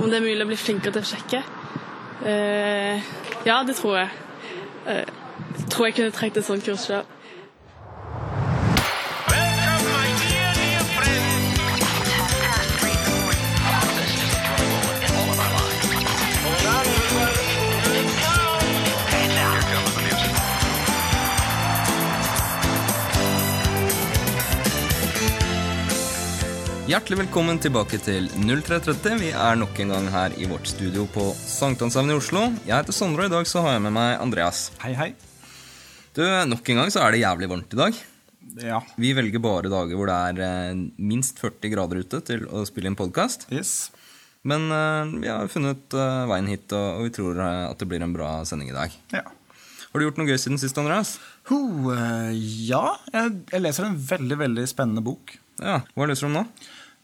om det er mulig å bli flinkere til å sjekke. Eh, ja, det tror jeg. Eh, jeg tror jeg kunne trengt et sånt kurs sjøl. Hjertelig velkommen tilbake til 0330. Vi er nok en gang her i vårt studio på Sankthanshaugen i Oslo. Jeg heter Sondre, og i dag så har jeg med meg Andreas. Hei, hei. Du, Nok en gang så er det jævlig varmt i dag. Ja. Vi velger bare dager hvor det er eh, minst 40 grader ute til å spille inn podkast. Yes. Men eh, vi har funnet eh, veien hit, og, og vi tror eh, at det blir en bra sending i dag. Ja. Har du gjort noe gøy siden sist, Andreas? Ho, eh, ja, jeg, jeg leser en veldig, veldig spennende bok. Ja, Hva leser du om nå?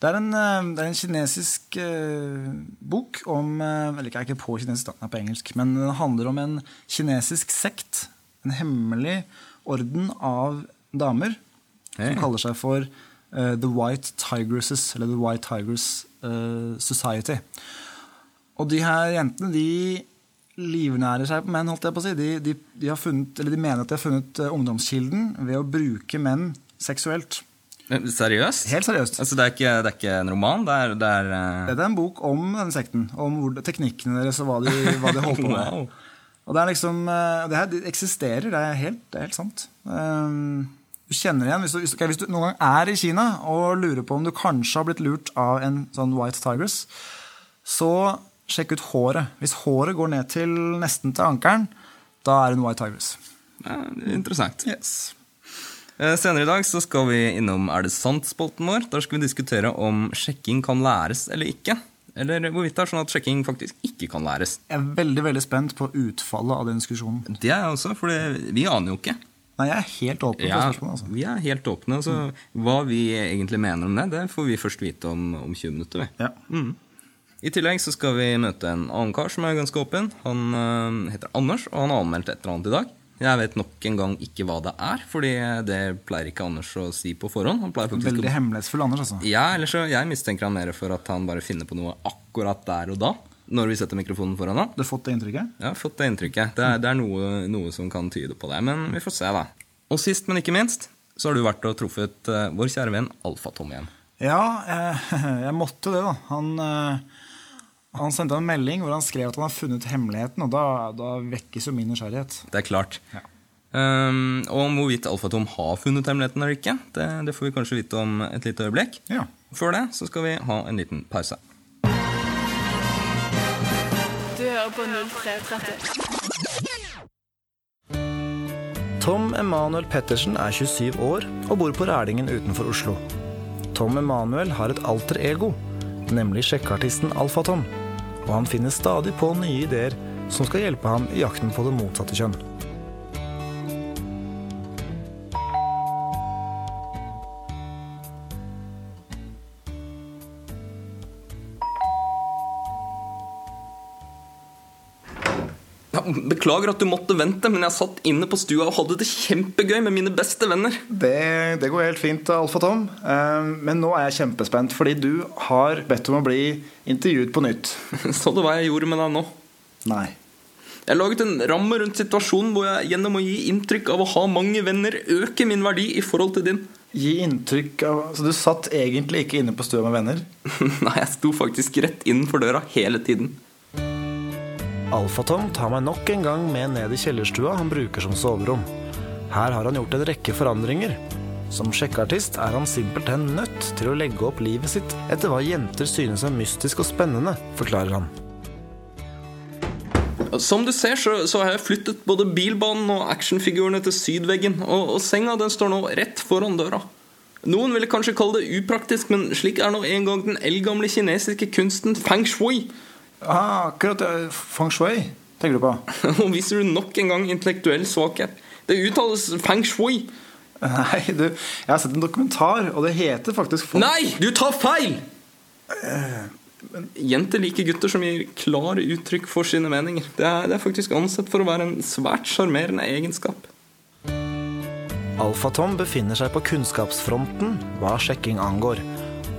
Det er en, eh, det er en kinesisk eh, bok om eh, Eller ikke, ikke på kinesisk, den er på engelsk. Men den handler om en kinesisk sekt. En hemmelig orden av damer hey. som kaller seg for uh, The White Tigresses, eller The White Tigers uh, Society. Og de her jentene, de livnærer seg på menn, holdt jeg på å si. De, de, de, har funnet, eller de mener at de har funnet ungdomskilden ved å bruke menn seksuelt. Seriøst? Helt seriøst. Altså, det er, ikke, det er ikke en roman? Det er, det er uh... Dette er en bok om denne sekten. Om hvor, teknikkene deres og hva de, hva de holdt på med. Wow. Og det er liksom, eh, det her eksisterer, det er helt, det er helt sant. Um, du kjenner igjen, hvis du, hvis, ok, hvis du noen gang er i Kina og lurer på om du kanskje har blitt lurt av en sånn White Tigers, så sjekk ut håret. Hvis håret går ned til nesten til ankelen, da er det en White Tigers. Ja, er interessant. Yes. Eh, Senere i dag så skal vi innom Er det sant?-spolten vår. Der skal vi diskutere om sjekking kan læres eller ikke. Eller hvorvidt det er sånn at sjekking faktisk ikke kan læres. Jeg er veldig veldig spent på utfallet av den diskusjonen. Det er jeg også, for vi aner jo ikke. Nei, Jeg er helt åpen for Ja, spørsmålet. Altså. vi er helt åpne. Så hva vi egentlig mener om det, det får vi først vite om, om 20 minutter. vi. Ja. I tillegg så skal vi møte en annen kar som er ganske åpen. Han øh, heter Anders, og han har anmeldt et eller annet i dag. Jeg vet nok en gang ikke hva det er, fordi det pleier ikke Anders å si på forhånd. Han pleier å Veldig hemmelighetsfull Anders, altså. Ja, eller så Jeg mistenker han mer for at han bare finner på noe akkurat der og da. Når vi setter mikrofonen foran han. Du har fått det inntrykket? Har fått det inntrykket. Det er, det er noe, noe som kan tyde på det. Men vi får se, da. Og sist, men ikke minst, så har du vært og truffet eh, vår kjære venn Alfatom igjen. Ja, jeg, jeg måtte det, da. Han, eh, han sendte en melding hvor han skrev at han har funnet hemmeligheten, og da, da vekkes jo min nysgjerrighet. Det er klart. Ja. Um, og om hvorvidt Alfatom har funnet hemmeligheten eller ikke, det, det får vi kanskje vite om et lite øyeblikk. Ja. Før det så skal vi ha en liten pause. Du hører på 0330. Tom Emanuel Pettersen er 27 år og bor på Rælingen utenfor Oslo. Tom Emanuel har et alter ego, nemlig sjekkeartisten Alfatom, og han finner stadig på nye ideer som skal hjelpe ham i jakten på det motsatte kjønn. Beklager at du måtte vente, men jeg satt inne på stua og hadde det kjempegøy med mine beste venner. Det, det går helt fint, Alfa Tom. Eh, Men nå er jeg kjempespent, fordi du har bedt om å bli intervjuet på nytt. Så du hva jeg gjorde med deg nå? Nei. Jeg laget en ramme rundt situasjonen hvor jeg gjennom å gi inntrykk av å ha mange venner, øker min verdi i forhold til din. Gi inntrykk av Så du satt egentlig ikke inne på stua med venner? Nei, jeg sto faktisk rett innenfor døra hele tiden. Alfatom tar meg nok en gang med ned i kjellerstua han bruker som soverom. Her har han gjort en rekke forandringer. Som sjekkeartist er han simpelthen nødt til å legge opp livet sitt etter hva jenter synes er mystisk og spennende, forklarer han. Som du ser, så, så har jeg flyttet både bilbanen og actionfigurene til sydveggen, og, og senga den står nå rett foran døra. Noen ville kanskje kalle det upraktisk, men slik er nå en gang den eldgamle kinesiske kunsten feng shui. Ah, akkurat det. Feng shui, tenker du på? Nå viser du nok en gang intellektuell svakhet. Det uttales feng shui. Nei, du, jeg har sett en dokumentar, og det heter faktisk feng- Nei, du tar feil! Jenter liker gutter som gir klare uttrykk for sine meninger. Det er, det er faktisk ansett for å være en svært sjarmerende egenskap. Alfatom befinner seg på kunnskapsfronten hva sjekking angår,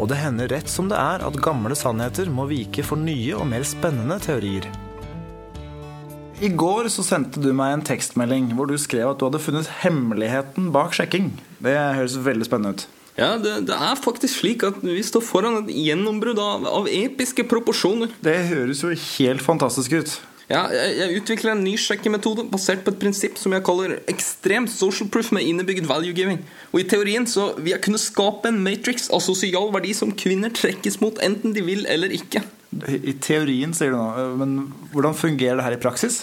Og det hender rett som det er at gamle sannheter må vike for nye og mer spennende teorier. I går så sendte du meg en tekstmelding hvor du skrev at du hadde funnet hemmeligheten bak sjekking. Det høres veldig spennende ut. Ja, det, det er faktisk slik at vi står foran et gjennombrudd av, av episke proporsjoner. Det høres jo helt fantastisk ut. Ja, jeg, jeg utvikler en ny sjekkemetode basert på et prinsipp som jeg kaller ekstremt social proof med innebygd value giving. Og i teorien så vil jeg kunne skape en matrix av sosial verdi som kvinner trekkes mot enten de vil eller ikke. I teorien, sier du nå. Men hvordan fungerer det her i praksis?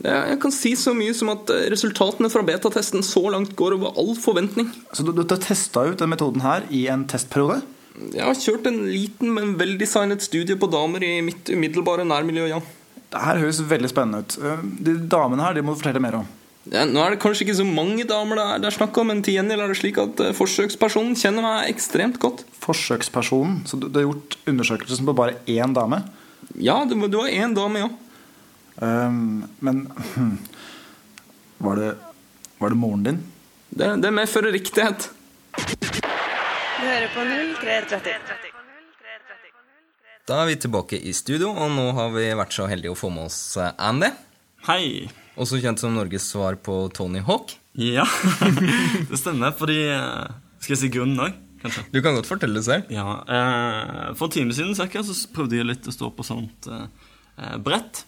Ja, Jeg kan si så mye som at eh, resultatene fra betatesten så langt går over all forventning. Så du, du har testa ut denne metoden her i en testperiode? Jeg har kjørt en liten, men veldesignet studie på damer i mitt umiddelbare nærmiljø, ja. Det her høres veldig spennende ut. Eh, De damene her de må du fortelle mer om. Ja, nå er det kanskje ikke så mange damer det er, det er snakk om, men til gjengjeld er det slik at eh, forsøkspersonen kjenner meg ekstremt godt. Forsøkspersonen. Så du, du har gjort undersøkelsen på bare én dame? Ja, det, det var én dame, ja. Um, men var, det, var det moren din? Det, det medfører riktighet. Du hører på 0330. Da er vi tilbake i studio, og nå har vi vært så heldige å få med oss eh, Andy. Hei. Også kjent som Norges svar på Tony Hawk. Ja, det stemmer. Fordi eh, Skal jeg si grunnen òg, kanskje? Du kan godt fortelle det selv. Ja, eh, For en time siden cirka, så prøvde jeg litt å stå på sånt eh, brett.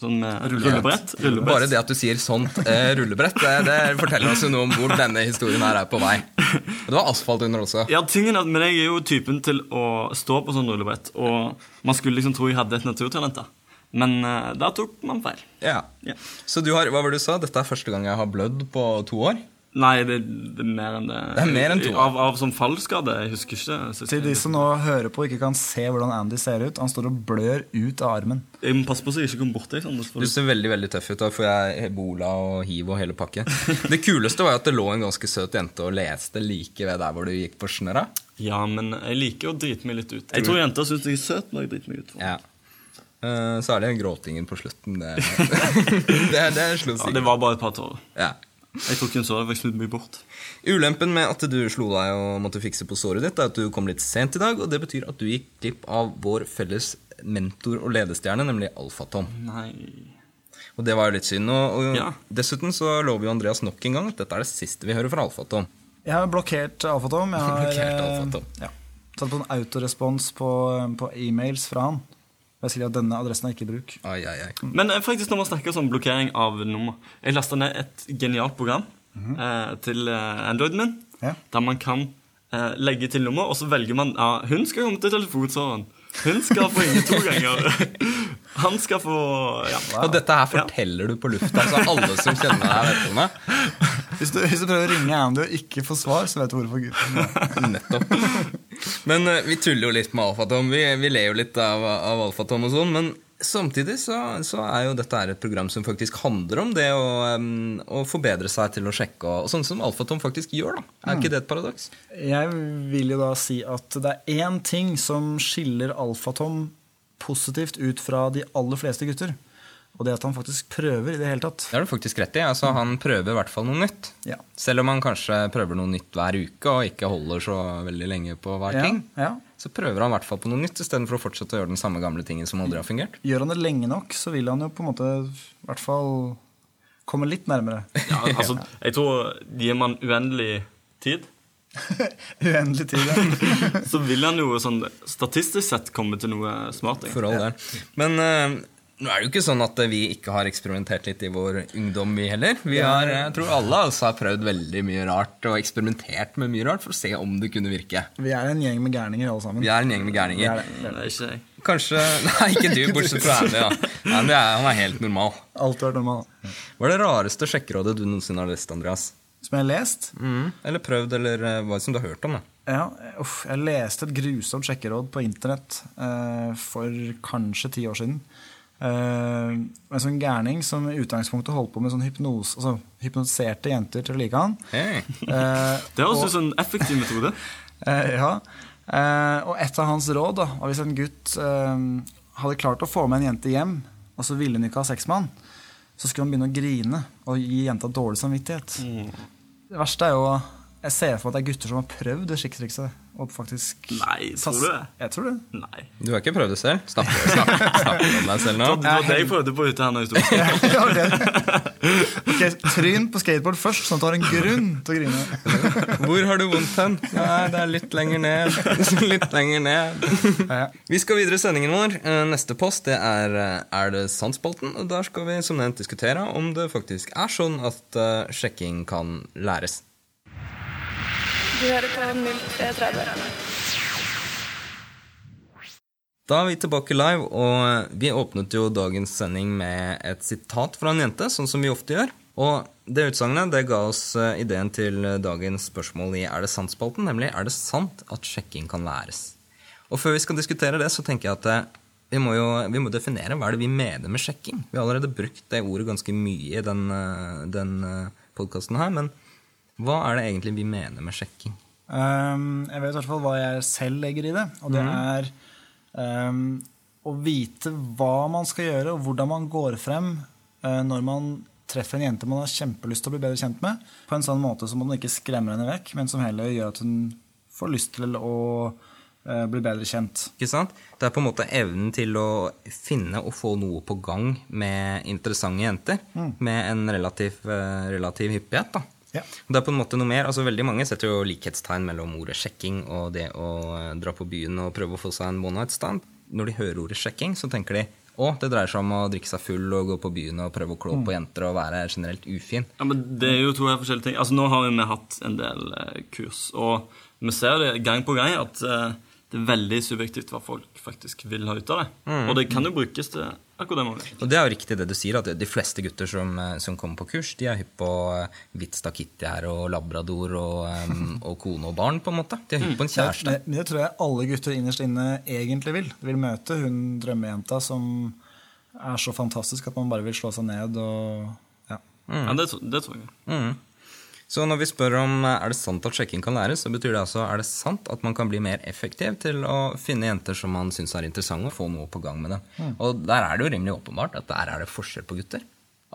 Sånn med rullebrett. rullebrett. Bare det at du sier sånt eh, rullebrett, det, det forteller oss jo noe om hvor denne historien her er på vei. Og det var asfalt under også. Ja, tingen er Men jeg er jo typen til å stå på sånn rullebrett. Og man skulle liksom tro jeg hadde et naturtalent. da Men eh, der tok man feil. Ja. Ja. Så du har, hva var det du sa? Dette er første gang jeg har blødd på to år? Nei, det, det er mer enn det. Det er mer enn to. Av, av sånn fallskade. Jeg husker ikke. så- Til de som nå hører på og ikke kan se hvordan Andy ser ut. Han står og blør ut av armen. Jeg må passe på så jeg ikke kommer borti sånn. Du ser veldig veldig tøff ut. Da får jeg ebola og hiv og hele pakken. Det kuleste var jo at det lå en ganske søt jente og leste like ved der hvor du gikk på snørra. Ja, men jeg liker å drite meg litt ut. Jeg tror jenter syns jeg er søt når jeg driter meg ut. Ja. Eh, Særlig gråtingen på slutten. Det, det, det det, Ja, det var bare et par tårer. Ja. Jeg tror ikke hun så jeg snudde meg bort. Ulempen med at du slo deg og måtte fikse på såret ditt, er at du kom litt sent i dag, og det betyr at du gikk glipp av vår felles mentor og ledestjerne, nemlig Alfatom. Nei Og det var jo litt synd. Og, og Ja. dessuten så lover jo Andreas nok en gang at dette er det siste vi hører fra Alfatom. Jeg har blokkert Alfatom. Jeg har Blokkert eh, Alfatom. Ja, tatt på en autorespons på, på e-mails fra han. Jeg sier at denne adressen er ikke i bruk. Ai, ai, ai. Men eh, faktisk når man snakker om blokkering av nummer Jeg lasta ned et genialt program eh, til eh, Androiden min. Ja. Der man kan eh, legge til nummer, og så velger man ja, Hun skal komme til telefonsvareren. Hun skal få ringe to ganger. Han skal få ja. Og dette her forteller du på lufta, så alle som kjenner deg, vet om det. Hvis du, hvis du prøver å ringe Andy og ikke får svar, så vet du hvorfor. gutten. Nettopp. Men uh, vi tuller jo litt med Alfatom. Vi, vi ler jo litt av, av Alfatom og sånn. Men samtidig så, så er jo dette et program som faktisk handler om det å, um, å forbedre seg til å sjekke, og, og sånn som Alfatom faktisk gjør. da. Er ikke det et paradoks? Jeg vil jo da si at det er én ting som skiller Alfatom positivt ut fra de aller fleste gutter. Og det at han faktisk prøver i det hele tatt. Det har du faktisk rett i. altså Han prøver i hvert fall noe nytt. Ja. Selv om han kanskje prøver noe nytt hver uke og ikke holder så veldig lenge på hver Ja, ting, ja. så prøver han i hvert fall på noe nytt istedenfor å fortsette å gjøre den samme gamle tingen som aldri har fungert. Gjør han det lenge nok, så vil han jo på en måte i hvert fall komme litt nærmere. ja, altså, Jeg tror gir man uendelig tid, Uendelig tid. Ja. så vil han jo sånn statistisk sett komme til noe smart. For all del. Men eh, nå er det jo ikke sånn at vi ikke har eksperimentert litt i vår ungdom, vi heller. Vi har, jeg tror alle av oss har prøvd veldig mye rart og eksperimentert med mye rart for å se om det kunne virke. Vi er en gjeng med gærninger alle sammen. Vi er en gjeng med er gærninger. det. Er det. Det er ikke jeg. Kanskje Nei, ikke du, bortsett fra Andy. Ja. Andy er, han er helt normal. Alt vært normal. Hva er det rareste sjekkerådet du noensinne har lest, Andreas? Som jeg har lest. Eller prøvd, eller eh, hva som du har hørt om? da Ja, uff, jeg leste et grusomt sjekkeråd på internett eh, for kanskje ti år siden. Eh, en sånn gærning som i utgangspunktet holdt på med sånn hypnose, altså hypnotiserte jenter til å like han. Hey. Eh, Det høres og- ut som en effektiv metode. Eh, ja. Eh, og et av hans råd da, var hvis en gutt hadde klart å få med en jente hjem, og så ville hun ikke ha sex med han, så skulle han begynne å grine og gi jenta dårlig samvittighet. Det verste er jo Jeg ser for meg at det er gutter som har prøvd det skikketrikset og faktisk Nei, tror du det? Jeg tror det. Nei. Du har ikke prøvd det selv? Snakker du om deg selv nå? Det var det jeg prøvde på ute her nå i stod. Ja. Ok, Tryn på skateboard først, sånn at du har en grunn til å grine. Hvor har du vondt hen? Nei, det er litt lenger ned. Litt lenger ned. Vi skal videre i sendingen vår. Eh, Neste post det er eh, Er det sant-spalten. Og Der skal vi som nevnt diskutere om det faktisk er sånn at eh, sjekking kan læres. Du hører på 0330. Da er vi tilbake live, og vi åpnet jo dagens sending med et sitat fra en jente, sånn som vi ofte gjør. Og det utsagnet det ga oss eh, ideen til dagens spørsmål i Er det sant-spalten, nemlig er det sant at sjekking kan læres? Og før vi skal diskutere det, så tenker jeg at eh, vi må jo vi må definere hva er det vi mener med sjekking. Vi har allerede brukt det ordet ganske mye i den, eh, den podkasten her, men hva er det egentlig vi mener med sjekking? Um, jeg vet i hvert fall hva jeg selv legger i det, og det er um, å vite hva man skal gjøre, og hvordan man går frem uh, når man treffer en jente man har kjempelyst til å bli bedre kjent med, på en sånn måte som man ikke skremmer henne vekk, men som heller gjør at hun får lyst til å uh, bli bedre kjent. Ikke sant? Det er på en måte evnen til å finne og få noe på gang med interessante jenter. Med en relativ, uh, relativ hyppighet. da. Ja. Det er på en måte noe mer, altså Veldig mange setter jo likhetstegn mellom ordet sjekking og det å eh, dra på byen og prøve å få seg en one night stand. Når de hører ordet sjekking, så tenker de å, det dreier seg om å drikke seg full og gå på byen og prøve å klå på jenter og være generelt ufin. Ja, men Det er jo to helt forskjellige ting. Altså Nå har vi hatt en del eh, kurs, og vi ser det gang på gang at eh, det er veldig subjektivt hva folk faktisk vil ha ut av det. Og det kan jo brukes til akkurat det. Og det er jo riktig det du sier, at de fleste gutter som, eh, som kommer på kurs, de er hypp på eh, hvitt stakitti her og labrador og, em, og kone og barn, på en måte. De er hypp på en kjæreste. Det, det tror jeg alle gutter innerst inne egentlig vil. De vil møte hun drømmejenta som er så fantastisk at man bare vil slå seg ned og ja. Ja, det, det tror jeg. Mm. Så når vi spør om eh, er det sant at sjekking kan læres, så betyr det altså er det sant at man kan bli mer effektiv til å finne jenter som man syns er interessante, og få noe på gang med dem. Og der er det jo rimelig åpenbart at der er det forskjell på gutter.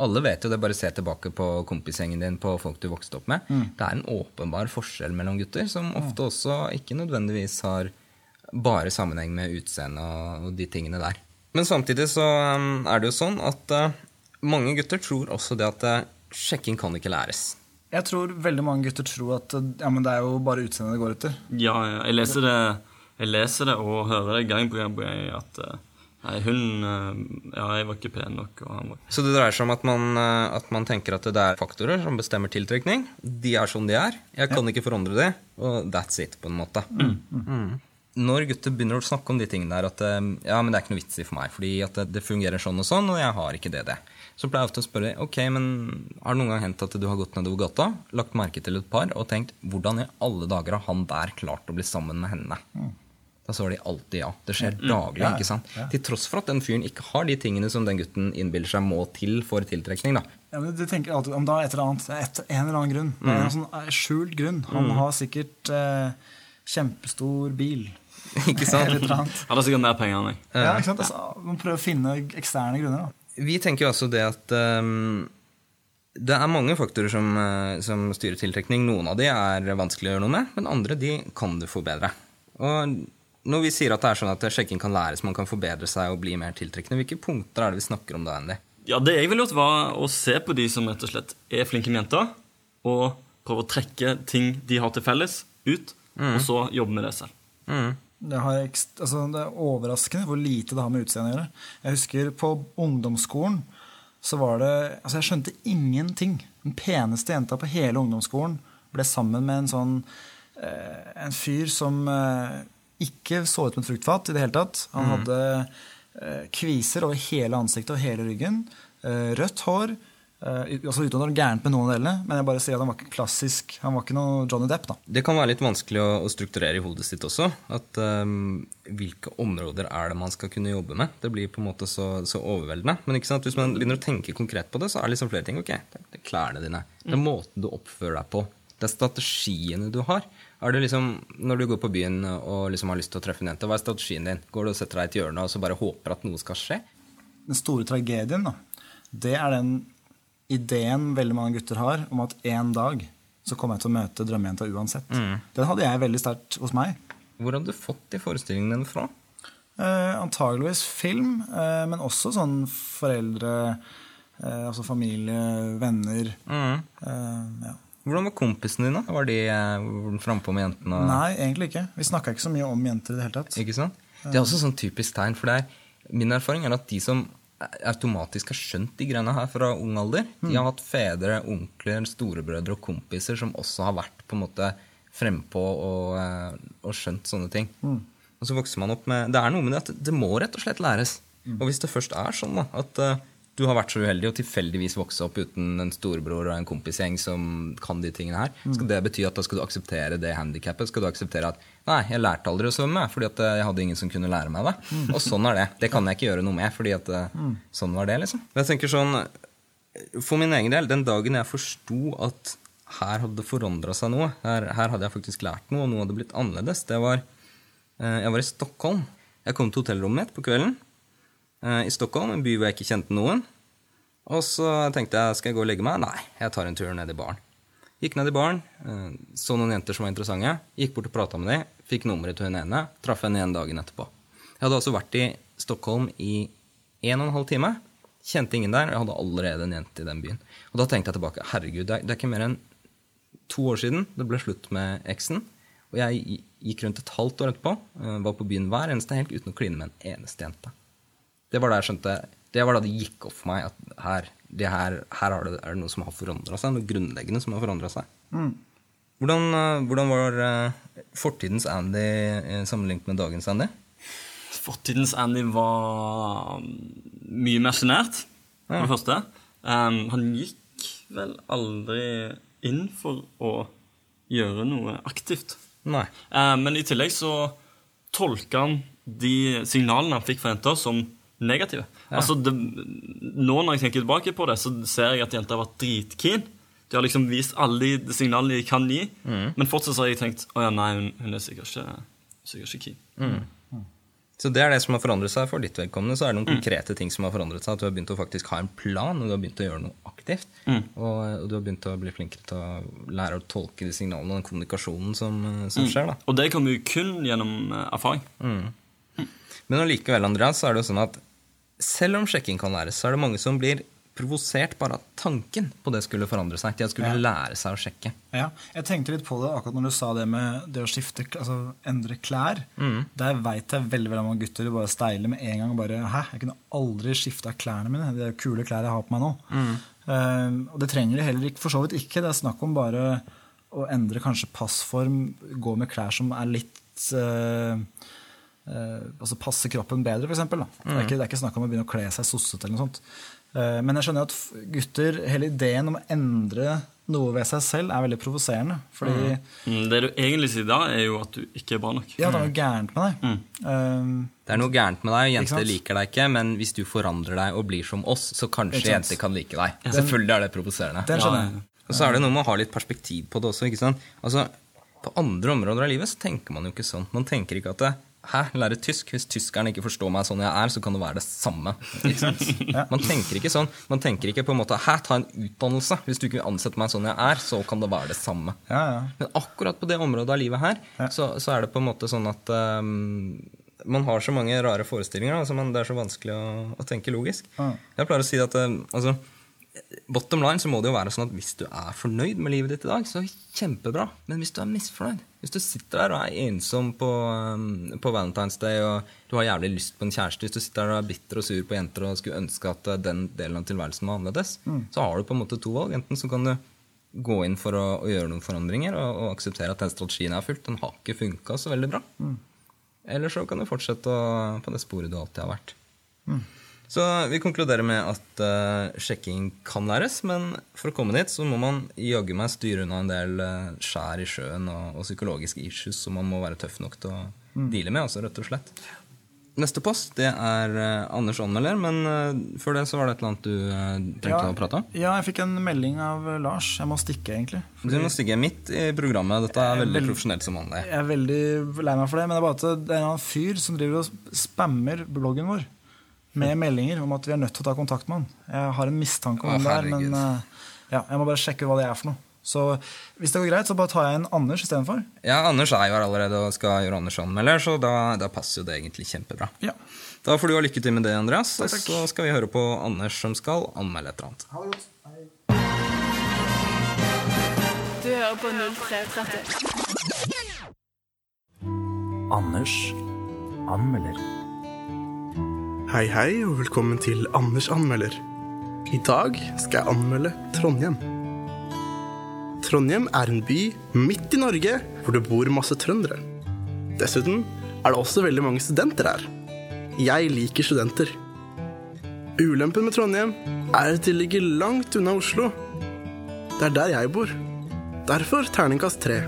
Alle vet jo det, bare se tilbake på kompisgjengen din, på folk du vokste opp med. Det er en åpenbar forskjell mellom gutter, som ofte også ikke nødvendigvis har bare sammenheng med utseende og de tingene der. Men samtidig så um, er det jo sånn at uh, mange gutter tror også det at sjekking kan ikke læres. Jeg tror veldig mange gutter tror at ja, men det er jo bare utseendet det går etter. Ja, ja, jeg leser det, jeg leser det og hører det gang på gang på gang at eh, Nei, hun eh, Ja, jeg var ikke pen nok, og han var Så det dreier seg om at man, uh, at man tenker at det er faktorer som bestemmer tiltrekning. De er som de er. Jeg kan ikke forandre det, og that's it, på en måte. Mm. Når gutter begynner å snakke om de tingene der, at ja, men det er ikke noe vits i for meg, fordi at det, det fungerer sånn og sånn, og jeg har ikke det, det. Så pleier jeg ofte å spørre ok, men har det noen gang hendt at du har gått nedover gata, lagt merke til et par og tenkt hvordan i alle dager har han der klart å bli sammen med henne? Da svarer de alltid ja. Det skjer daglig. Ja, ikke sant? ja. Til tross for at den fyren ikke har de tingene som den gutten innbiller seg må til for tiltrekning. da. Ja, men du tenker alltid om det er et eller annet, et, en eller annen grunn. Det er en sånn eh, skjult grunn. Han har sikkert eh, kjempestor bil. ikke sant? Han har sikkert mer penger enn meg. Ja, ikke sant? Altså, man prøver å finne eksterne grunner. Da. Vi tenker jo altså det at um, det er mange faktorer som, eh, som styrer tiltrekning. Noen av de er vanskelig å gjøre noe med, men andre de kan du forbedre. Og når vi sier at det er sånn at sjekking kan læres, man kan forbedre seg og bli mer tiltrekkende, hvilke punkter er det vi snakker om da, Andy? Ja, Det jeg ville gjort, var å se på de som rett og slett er flinke med jenter, og prøve å trekke ting de har til felles, ut, og så jobbe med det selv. Mm. Det, har, altså, det er overraskende hvor lite det har med utseendet å gjøre. Jeg husker på ungdomsskolen så var det Altså, jeg skjønte ingenting. Den peneste jenta på hele ungdomsskolen ble sammen med en sånn eh, En fyr som eh, ikke så ut som et fruktfat i det hele tatt. Han hadde eh, kviser over hele ansiktet og hele ryggen. Eh, rødt hår. Eh, altså Uten at det er gærent med noen av delene, men jeg bare sier at han var ikke klassisk. Han var ikke noe Johnny Depp, da. Det kan være litt vanskelig å, å strukturere i hodet sitt også. At um, Hvilke områder er det man skal kunne jobbe med? Det blir på en måte så, så overveldende. Men ikke sant? hvis man begynner å tenke konkret på det, så er det liksom flere ting. Ok, det det er klærne dine. Det er måten du oppfører deg på. Det er strategiene du har. Er det liksom, Når du går på byen og liksom har lyst til å treffe en jente, hva er strategien din? Går du og setter deg i et hjørne og så bare håper at noe skal skje? den store tragedien, da, det er den ideen veldig mange gutter har om at en dag så kommer jeg til å møte drømmejenta uansett. Den hadde jeg veldig sterkt hos meg. Hvor hadde du fått de forestillingene dine fra? Eh, antageligvis film, eh, men også sånn foreldre, eh, altså familie, venner. Eh, ja. Hvordan var kompisene dine? Var de eh, frampå med jentene? Nei, egentlig ikke. Vi snakka ikke så mye om jenter i det hele tatt. Ikke sant? Det er også sånn typisk tegn, for det er, min erfaring er at de som automatisk har skjønt de greiene her fra ung alder, de har hatt fedre, onkler, storebrødre og kompiser som også har vært på en måte frempå og, eh, og skjønt sånne ting. Og så vokser man opp med Det er noe med det at det må rett og slett læres. Og hvis det først er sånn da, at eh, du har vært så uheldig og tilfeldigvis vokse opp uten en storebror og en kompisgjeng som kan de tingene her, skal det bety at da skal du akseptere det handikappet? Skal du akseptere at nei, jeg lærte aldri å svømme fordi at eh, jeg hadde ingen som kunne lære meg det? Og sånn er det. Det kan jeg ikke gjøre noe med, fordi at eh, sånn var det, liksom. Jeg tenker sånn, For min egen del, den dagen jeg forsto at her hadde det forandra seg noe, her, her hadde jeg faktisk lært noe, og noe hadde blitt annerledes, det var eh, Jeg var i Stockholm. Jeg kom til hotellrommet mitt på kvelden i Stockholm, en by hvor jeg ikke kjente noen. Og så tenkte jeg skal jeg gå og legge meg? Nei, jeg tar en tur ned i baren. Gikk ned i baren, eh, så noen jenter som var interessante, gikk bort og prata med dem, fikk nummeret til hun ene, traff henne igjen dagen etterpå. Jeg hadde altså vært i Stockholm i en og en halv time. Kjente ingen der, og jeg hadde allerede en jente i den byen. Og da tenkte jeg tilbake herregud, det er ikke mer enn to år siden det ble slutt med eksen. Og jeg gikk rundt et halvt år etterpå, eh, var på byen hver eneste helg uten å kline med en eneste jente. Det var da jeg skjønte Det var da det gikk opp for meg at her, det her, her er, det, er det noe som har forandra seg. Noe grunnleggende som har forandra seg. Hvordan, eh, hvordan var eh, fortidens Andy eh, sammenlignet med dagens Andy? Fortidens Andy var mye mer sjenert, for det første. Um, han gikk vel aldri inn for å gjøre noe aktivt. Nei. Eh, men i tillegg så tolka han de signalene han fikk fra jenter, som negative. Altså, det, Nå når jeg tenker tilbake på det, så ser jeg at jenter har vært dritkeen. De har liksom vist alle de signalene de kan gi, men fortsatt så har jeg tenkt å ja, nei, hun, hun er sikkert ikke, sikkert ikke keen. Så det er det som har forandret seg for ditt vedkommende. Så er det noen konkrete ting som har forandret seg. At du har begynt å faktisk ha en plan, og du har begynt å gjøre noe aktivt. Og, og du har begynt å bli flinkere til å lære å tolke de signalene og den kommunikasjonen som, som mm. skjer. da. Og det kommer jo kun gjennom erfaring. erfaring. Men allikevel, Andreas, så er det jo sånn at selv om sjekking kan læres, så er det mange som blir provosert bare av tanken på det skulle forandre seg. Til at skulle Ja. lære seg å sjekke. Ja, jeg tenkte litt på det akkurat når du sa det med det å skifte, altså endre klær. Der veit jeg veldig veldig mange gutter bare steiler med en gang. og bare, Hæ, jeg kunne aldri skifta klærne mine. Det er kule klær jeg har på meg nå. Eh, og det trenger de heller ikke, for så vidt ikke. Det er snakk om bare å endre kanskje passform, gå med klær som er litt eh, altså passe kroppen bedre, f.eks. Det, er ikke- det er ikke snakk om å begynne å kle seg sossete eller noe sånt. Eh, men jeg skjønner at gutter, hele ideen om å endre noe ved seg selv er veldig provoserende. Fordi Mm, Det du egentlig sier da, er jo at du ikke er bra nok. ja, det er noe gærent med deg. Eh, Det er noe gærent med deg, og jenter liker deg ikke, men hvis du forandrer deg og blir som oss, så kanskje jenter kan like deg. Selvfølgelig er det provoserende. den skjønner jeg. Og så er det noe med å ha litt perspektiv på det også. ikke sant? Altså, På andre områder av livet så tenker man jo ikke sånn. Man tenker ikke at det, Hæ, lære tysk? Hvis tyskerne ikke forstår meg sånn jeg er, så kan det være det samme. Man tenker ikke sånn. Man tenker ikke på en måte Hæ, ta en utdannelse. Hvis du ikke vil ansette meg sånn jeg er, så kan det være det samme. Ja, ja. Men akkurat på det området av livet her, så, så er det på en måte sånn at um, man har så mange rare forestillinger, altså, man, det er så vanskelig å, å tenke logisk. Ja. Jeg pleier å si at um, altså, Bottom line så må det jo være sånn at hvis du er fornøyd med livet ditt i dag, så kjempebra. Men hvis du er misfornøyd, hvis du sitter der og er ensom på, ehm, på Valentine's Day og du har jævlig lyst på en kjæreste, hvis du sitter der og er bitter og sur på jenter og skulle ønske at eh, den delen av tilværelsen var annerledes, så har du på en måte to valg. Enten så kan du gå inn for å, å gjøre noen forandringer og, og akseptere at den strategien er fulgt. Den har ikke funka så veldig bra. Eller så kan du fortsette å, på det sporet du alltid har vært. Så vi konkluderer med at uh, sjekking kan læres, men for å komme dit så må man jaggu meg styre unna en del uh, skjær i sjøen og, og psykologiske issues som man må være tøff nok til å deale med, altså rett og slett. Neste post det er uh, Anders anmelder, men før det så var det et eller annet du trengte å prate om. ja, jeg fikk en melding av Lars. Jeg må stikke, egentlig. Du må stikke midt i programmet. Dette er veldig Vel- profesjonelt som vanlig. Jeg er veldig lei meg for det, men det er bare at det er en annen fyr som driver og spammer bloggen vår med meldinger om at vi er nødt til å ta kontakt med han. Jeg har en mistanke om det der, men eh, ja, jeg må bare sjekke hva det er for noe. Så hvis det går greit, så bare tar jeg inn Anders istedenfor. Ja, Anders er jo her allerede og skal gjøre Anders anmelder, så da, da passer jo det egentlig kjempebra. Ja. Da får du ha lykke til med det, Andreas. Takk, takk. så skal vi høre på Anders som skal anmelde et eller annet. Ha det godt. Hei. Du hører på 0330. Anders anmelder. Hei, hei, og velkommen til Anders anmelder. I dag skal jeg anmelde Trondheim. Trondheim er en by midt i Norge hvor det bor masse trøndere. Dessuten er det også veldig mange studenter her. Jeg liker studenter. Ulempen med Trondheim er at det ligger langt unna Oslo. Det er der jeg bor. Derfor terningkast tre.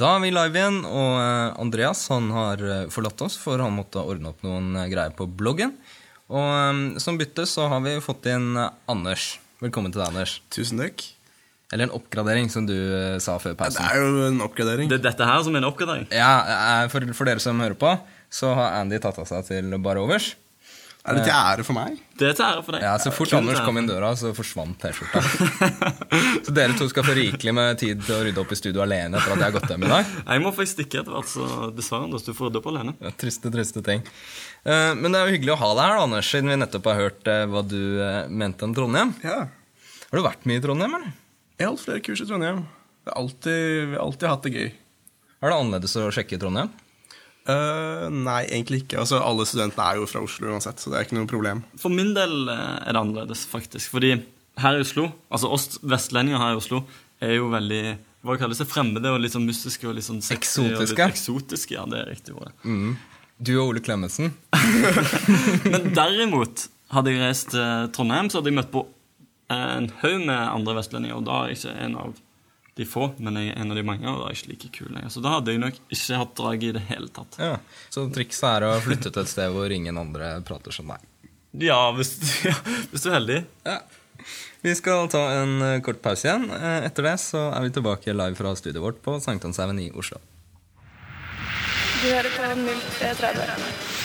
Da er vi live igjen, og eh, Andreas han har eh, forlatt oss, for han måtte ordne opp noen eh, greier på bloggen. Og som bytte så har vi fått inn Anders. Velkommen til deg, Anders. Tusen takk. Eller en oppgradering, som du sa før Det er jo en oppgradering. Det er dette her som er en oppgradering. Ja, for, for dere som hører på, så har Andy tatt av seg til bare overs. Er det til ære for meg? Det er til ære for deg. Ja, Så fort Anders kom inn døra, så forsvant T-skjorta. så dere to skal få rikelig med tid til å rydde opp i studio alene etter at jeg har gått hjem i dag. Jeg må faktisk stikke etter hvert, så dessverre, Anders, du får rydde opp alene. Ja, triste, triste ting. Eh, men det er jo hyggelig å ha deg her, da, Anders, siden vi nettopp har hørt eh, hva du eh, mente om Trondheim. Ja. Har du vært mye i Trondheim, eller? Jeg har hatt flere kurs i Trondheim. Jeg har alltid, vi har alltid hatt det gøy. Er det annerledes å sjekke i Trondheim? Eh, nei, egentlig ikke. Altså, alle studentene er jo fra Oslo uansett, så det er ikke noe problem. For min del eh, er det annerledes, faktisk. Fordi her i Oslo, altså oss vestlendinger her i Oslo, er jo veldig hva kalles det, fremmede og litt sånn mystiske og litt sånn sexy. Og litt eksotiske, ja, det er riktig ordet. Du og Ole Klemetsen. Men derimot, hadde jeg reist til Trondheim, så hadde jeg møtt på en haug med andre vestlendinger, og da er jeg ikke en av de få, men jeg er en av de mange, og det er ikke like kul lenger. Så da hadde jeg nok ikke hatt drag i det hele tatt. Ja. Så trikset er å flytte til et sted hvor ingen andre prater som deg. Ja, hvis, ja, hvis du er heldig. Ja. Vi skal ta en eh, kort pause igjen. Eh, Etter det så er vi tilbake live fra studioet vårt på Sankthanshaugen i Oslo. Du hører på 0330.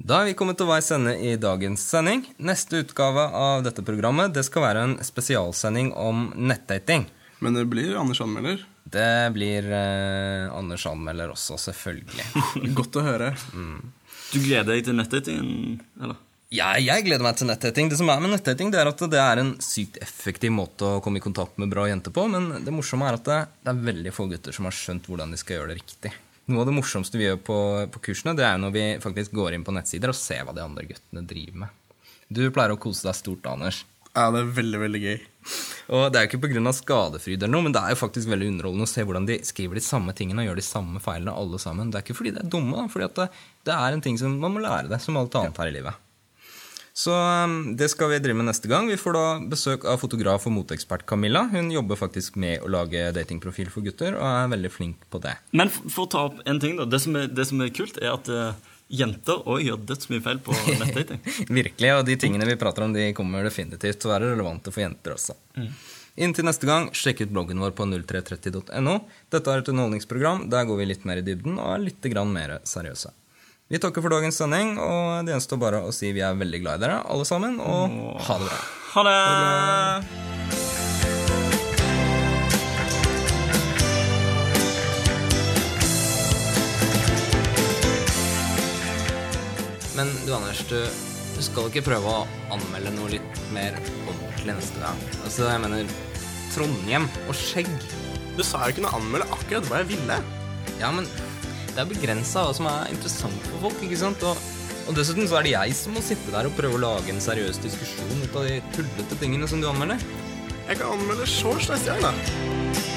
Da er vi kommet til veis ende i dagens sending. Neste utgave av dette programmet det skal være en spesialsending om nettdating. Men det blir Anders anmelder. Det blir eh, Anders anmelder også, selvfølgelig. Godt å høre. Du gleder deg til nettdatingen, eller? Ja, jeg gleder meg til nettdating. Det som er med nettdating, det er at det er en sykt effektiv måte å komme i kontakt med bra jenter på, men det morsomme er at det, det er veldig få gutter som har skjønt hvordan de skal gjøre det riktig. Noe av det morsomste vi gjør på, på kursene, det er når vi faktisk går inn på nettsider og ser hva de andre guttene driver med. Du pleier å kose deg stort, Anders. Ja, det er veldig, veldig gøy. Og det er jo ikke pga. skadefryd, eller noe, men det er jo faktisk veldig underholdende å se hvordan de skriver de samme tingene og gjør de samme feilene alle sammen. Det er ikke fordi de er dumme, da, fordi at det, det er en ting som man må lære det, som alt annet her i livet. Så um, det skal vi drive med neste gang. Vi får da besøk av fotograf og moteekspert Camilla. Hun jobber faktisk med å lage datingprofil for gutter og er veldig flink på det. Men for, å ta opp en ting, da. Det som er, det som er kult, er at uh, jenter òg gjør dødsmye feil på nettdating. Virkelig, og de tingene vi prater om, de kommer definitivt til å være relevante for jenter også. Inntil neste gang, sjekk ut bloggen vår på 0330.no. Dette er et underholdningsprogram. Der går vi litt mer i dybden og er litt mer seriøse. Vi takker for dagens sending, og det gjenstår bare å si vi er veldig glad i dere, alle sammen, og ha det bra. Ha det! Men du, Anders, du, du skal ikke prøve å anmelde noe litt mer ordentlig neste gang. Altså, jeg mener Trondheim og skjegg. Du sa jo ikke noe anmelde akkurat hva jeg ville. Ja, men det er begrensa hva som er interessant for folk, ikke sant? Og, og dessuten så er det jeg som må sitte der og prøve å lage en seriøs diskusjon ut av de tullete tingene som du anmelder. Jeg kan anmelde shorts neste gang, da.